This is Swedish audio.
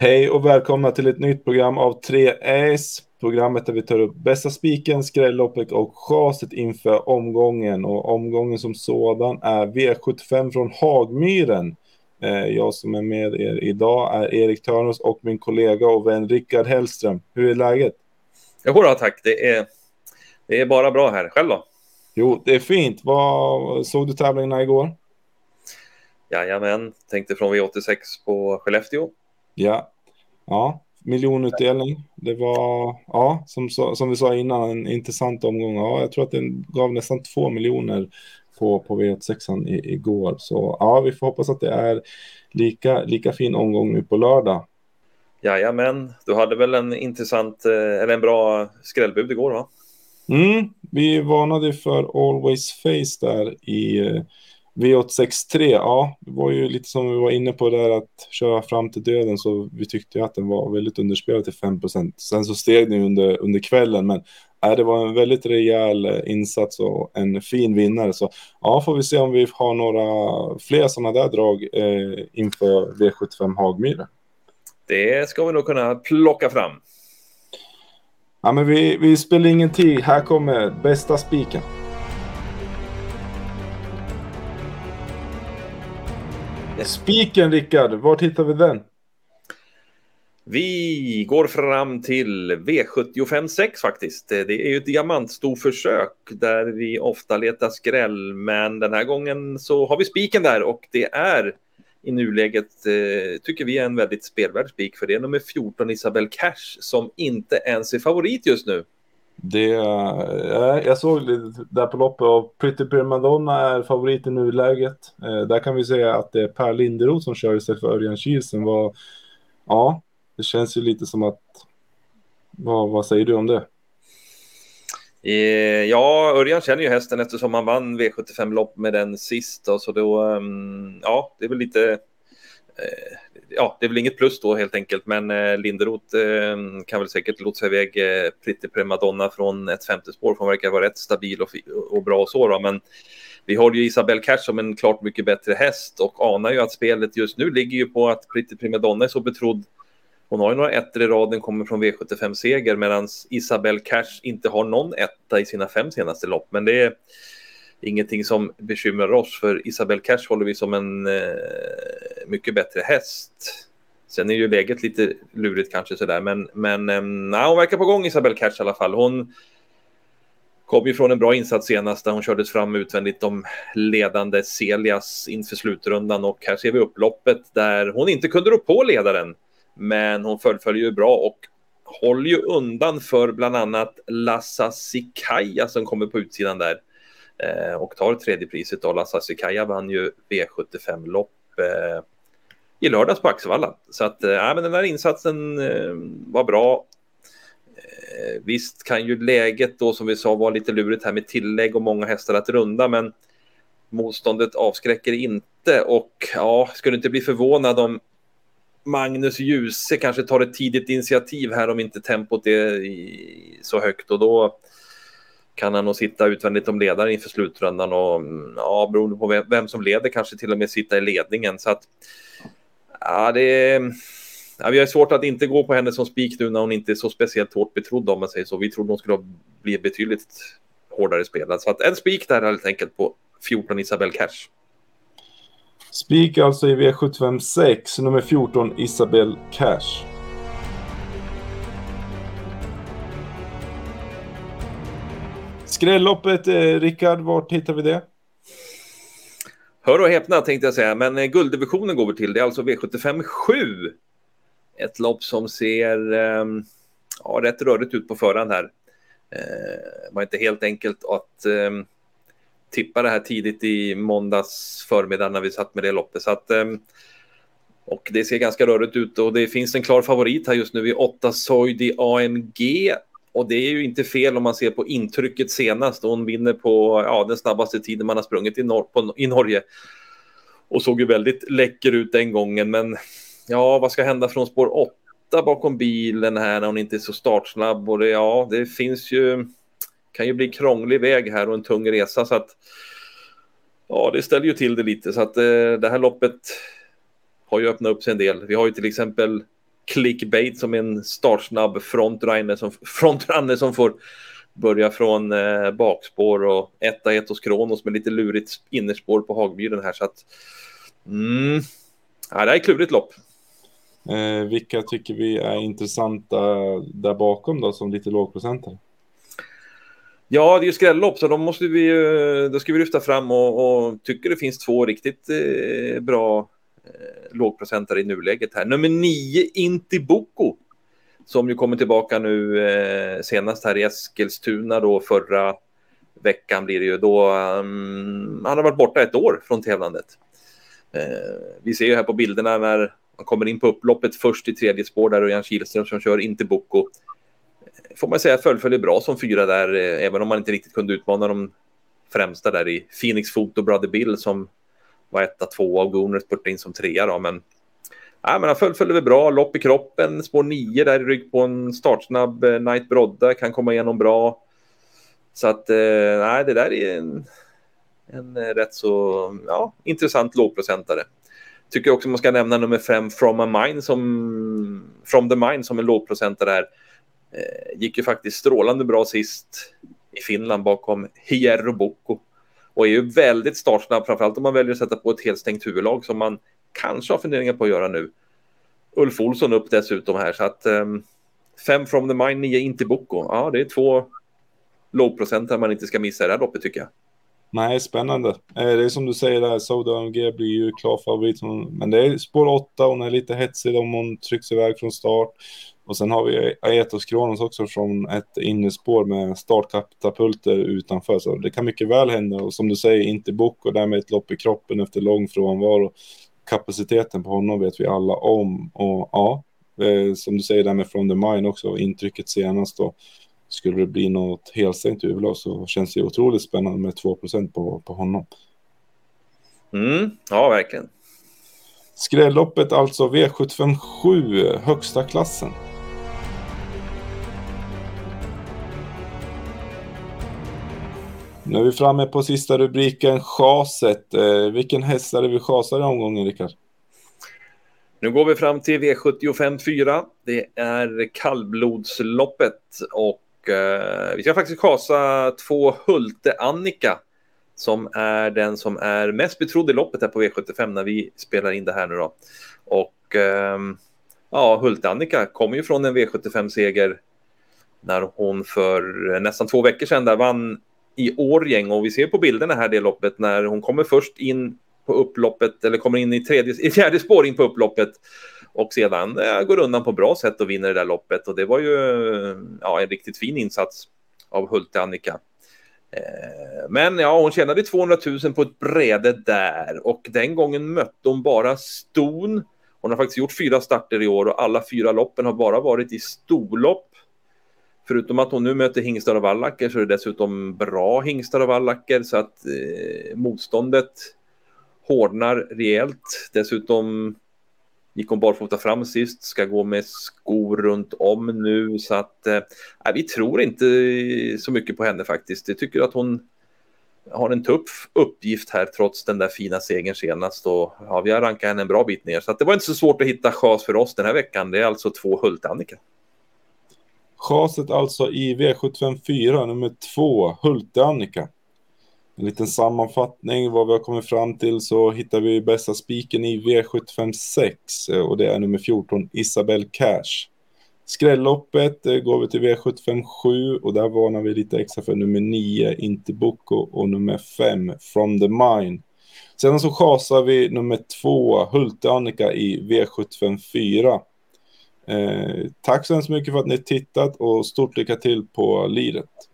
Hej och välkomna till ett nytt program av 3S. Programmet där vi tar upp bästa spiken, skrälloppet och chaset inför omgången. Och omgången som sådan är V75 från Hagmyren. Eh, jag som är med er idag är Erik Törnros och min kollega och vän Rickard Hellström. Hur är läget? Jo då, tack. Det är, det är bara bra här. Själv då? Jo, det är fint. Vad, såg du tävlingarna igår? Jajamän, tänkte från V86 på Skellefteå. Ja, ja miljonutdelning. Det var, ja, som, som vi sa innan, en intressant omgång. Ja, jag tror att den gav nästan två miljoner på, på V86 i, igår. Så ja, vi får hoppas att det är lika, lika fin omgång nu på lördag. Jajamän, du hade väl en intressant, eh, eller en bra skrällbud igår va? Mm, vi varnade för Always Face där i eh, V863, ja, det var ju lite som vi var inne på där att köra fram till döden så vi tyckte ju att den var väldigt underspelad till 5% Sen så steg den under, under kvällen, men äh, det var en väldigt rejäl eh, insats och en fin vinnare. Så ja, får vi se om vi har några fler sådana där drag eh, inför V75 Hagmyre. Det ska vi nog kunna plocka fram. Ja, men vi, vi spelar ingen tid. Här kommer bästa spiken. Spiken Rickard, var hittar vi den? Vi går fram till V75 6 faktiskt. Det är ju ett diamantstoförsök där vi ofta letar skräll, men den här gången så har vi spiken där och det är i nuläget eh, tycker vi är en väldigt spelvärd spik för det är nummer 14 Isabel Cash som inte ens är favorit just nu. Det, eh, jag såg det där på loppet och Pretty Primadonna är favorit i nuläget. Eh, där kan vi säga att det är Per Linderoth som kör istället för Örjan Kihlsen. Var, ja, det känns ju lite som att... Vad, vad säger du om det? Eh, ja, Örjan känner ju hästen eftersom han vann V75-lopp med den sist. Då, så då, um, ja, det är väl lite... Eh, ja, det är väl inget plus då helt enkelt, men eh, Linderoth eh, kan väl säkert lotsa iväg eh, Pretty Primadonna från ett femte spår, för hon verkar vara rätt stabil och, och bra och så då, men vi har ju Isabelle Cash som en klart mycket bättre häst och anar ju att spelet just nu ligger ju på att Pretty Primadonna är så betrodd. Hon har ju några ettor i raden, kommer från V75-seger, medan Isabelle Cash inte har någon etta i sina fem senaste lopp, men det är ingenting som bekymrar oss för Isabel Cash håller vi som en eh, mycket bättre häst. Sen är ju läget lite lurigt kanske sådär, men, men nej, hon verkar på gång Isabel Cash i alla fall. Hon kom ju från en bra insats senast där hon kördes fram utvändigt de ledande Celias inför slutrundan och här ser vi upploppet där hon inte kunde rå på ledaren. Men hon fullföljer ju bra och håller ju undan för bland annat Lassa Sikaja som kommer på utsidan där eh, och tar tredje priset. Lassa Sikaja vann ju V75-lopp eh, i lördags på Axevalla. Så att äh, men den här insatsen äh, var bra. Äh, visst kan ju läget då som vi sa vara lite lurigt här med tillägg och många hästar att runda, men motståndet avskräcker inte och ja, skulle inte bli förvånad om Magnus Djuse kanske tar ett tidigt initiativ här om inte tempot är så högt och då kan han nog sitta utvändigt om ledaren inför slutrundan och mm, ja, beroende på vem som leder kanske till och med sitta i ledningen. Så att ja, det är, ja, vi har svårt att inte gå på henne som spik nu när hon inte är så speciellt hårt betrodd om man säger så. Vi trodde hon skulle bli betydligt hårdare spelad. Så att en spik där helt enkelt på 14 Isabel Cash. Spik alltså i V75 6, nummer 14 Isabel Cash. Skrälloppet, eh, Rickard, vart hittar vi det? Hör och häpna tänkte jag säga, men eh, gulddivisionen går vi till. Det är alltså V75 7. Ett lopp som ser eh, ja, rätt rörigt ut på förhand här. Eh, var inte helt enkelt att eh, tippa det här tidigt i måndags förmiddag när vi satt med det loppet. Så att, eh, och det ser ganska rörigt ut och det finns en klar favorit här just nu i 8 Soidi AMG och det är ju inte fel om man ser på intrycket senast. Hon vinner på ja, den snabbaste tiden man har sprungit i, Nor på, i Norge. Och såg ju väldigt läcker ut den gången. Men ja, vad ska hända från spår 8 bakom bilen här när hon inte är så startsnabb? Och det, ja, det finns ju, kan ju bli krånglig väg här och en tung resa. Så att ja, det ställer ju till det lite. Så att eh, det här loppet har ju öppnat upp sig en del. Vi har ju till exempel clickbait som en startsnabb frontrunner som, frontrunner som får börja från eh, bakspår och etta ett hos Kronos med lite lurigt innerspår på Hagmyren här. Så att, mm, ja, det är ett klurigt lopp. Eh, vilka tycker vi är intressanta där bakom då som lite lågprocentare? Ja, det är ju skrällopp så då måste vi då ska vi lyfta fram och, och tycker det finns två riktigt eh, bra Eh, lågprocentare i nuläget här. Nummer nio, Intiboko som ju kommer tillbaka nu eh, senast här i Eskilstuna då förra veckan blir det ju då. Um, han har varit borta ett år från tävlandet. Eh, vi ser ju här på bilderna när han kommer in på upploppet först i tredje spår där och Jan Kihlström som kör Intiboko. Eh, får man säga fullföljer bra som fyra där, eh, även om man inte riktigt kunde utmana de främsta där i Phoenix Foto Brother Bill som var etta, tvåa och Gunnar spurtade in som trea då, men Ja, men han fullföljde väl bra, lopp i kroppen, spår 9 där i rygg på en startsnabb eh, Knight Brodda kan komma igenom bra. Så att, eh, nej, det där är en, en eh, rätt så ja, intressant lågprocentare. Tycker också man ska nämna nummer 5, From a Mind som, From the Mine, som en lågprocentare här. Gick ju faktiskt strålande bra sist i Finland bakom Hierro Boko. Och är ju väldigt startsnabb, framförallt om man väljer att sätta på ett helt stängt huvudlag som man kanske har funderingar på att göra nu. Ulf Olsson upp dessutom här så att um, fem from the mine, nio inte Boko. Ja, det är två lågprocentare man inte ska missa i det här loppet tycker jag. Nej, spännande. Eh, det är som du säger där, Soda MG blir ju klar favorit. Men det är spår 8, hon är lite hetsig om hon trycks iväg från start. Och sen har vi Aetos Kronos också från ett innerspår med startkatapulter utanför. Så det kan mycket väl hända. Och som du säger, inte Bok och därmed ett lopp i kroppen efter lång frånvaro kapaciteten på honom vet vi alla om. Och ja, eh, som du säger där med From the Mind också, intrycket senast då. Skulle det bli något helstängt huvudlag så känns det otroligt spännande med 2 på, på honom. Mm, ja, verkligen. Skrälloppet alltså V757, högsta klassen. Nu är vi framme på sista rubriken, chaset. Eh, vilken häst är det vi chasar i omgången, Rickard? Nu går vi fram till V75 4. Det är kallblodsloppet och eh, vi ska faktiskt chasa två Hulte-Annika som är den som är mest betrodd i loppet här på V75 när vi spelar in det här nu då. Och eh, ja, Hulte-Annika kommer ju från en V75-seger när hon för eh, nästan två veckor sedan där vann i Årgäng och vi ser på bilderna här det loppet när hon kommer först in på upploppet eller kommer in i, tredje, i fjärde spår in på upploppet och sedan eh, går undan på bra sätt och vinner det där loppet och det var ju ja, en riktigt fin insats av Hulte Annika. Eh, men ja, hon tjänade 200 000 på ett bräde där och den gången mötte hon bara ston. Hon har faktiskt gjort fyra starter i år och alla fyra loppen har bara varit i storlopp. Förutom att hon nu möter hingstar och vallacker så är det dessutom bra hingstar och vallacker så att eh, motståndet hårdnar rejält. Dessutom gick hon barfota fram sist, ska gå med skor runt om nu så att eh, vi tror inte så mycket på henne faktiskt. Jag tycker att hon har en tuff uppgift här trots den där fina segern senast och ja, vi har rankat henne en bra bit ner så att det var inte så svårt att hitta chas för oss den här veckan. Det är alltså två Hult-Annika. Chaset alltså i V754 nummer två, Hulte-Annika. En liten sammanfattning vad vi har kommit fram till så hittar vi bästa spiken i V756 eh, och det är nummer 14, Isabel Cash. Skrälloppet eh, går vi till V757 och där varnar vi lite extra för nummer 9, Intiboko och nummer 5, From the Mine. Sedan så chasar vi nummer 2, Hulte-Annika i V754. Eh, tack så hemskt mycket för att ni tittat och stort lycka till på liret.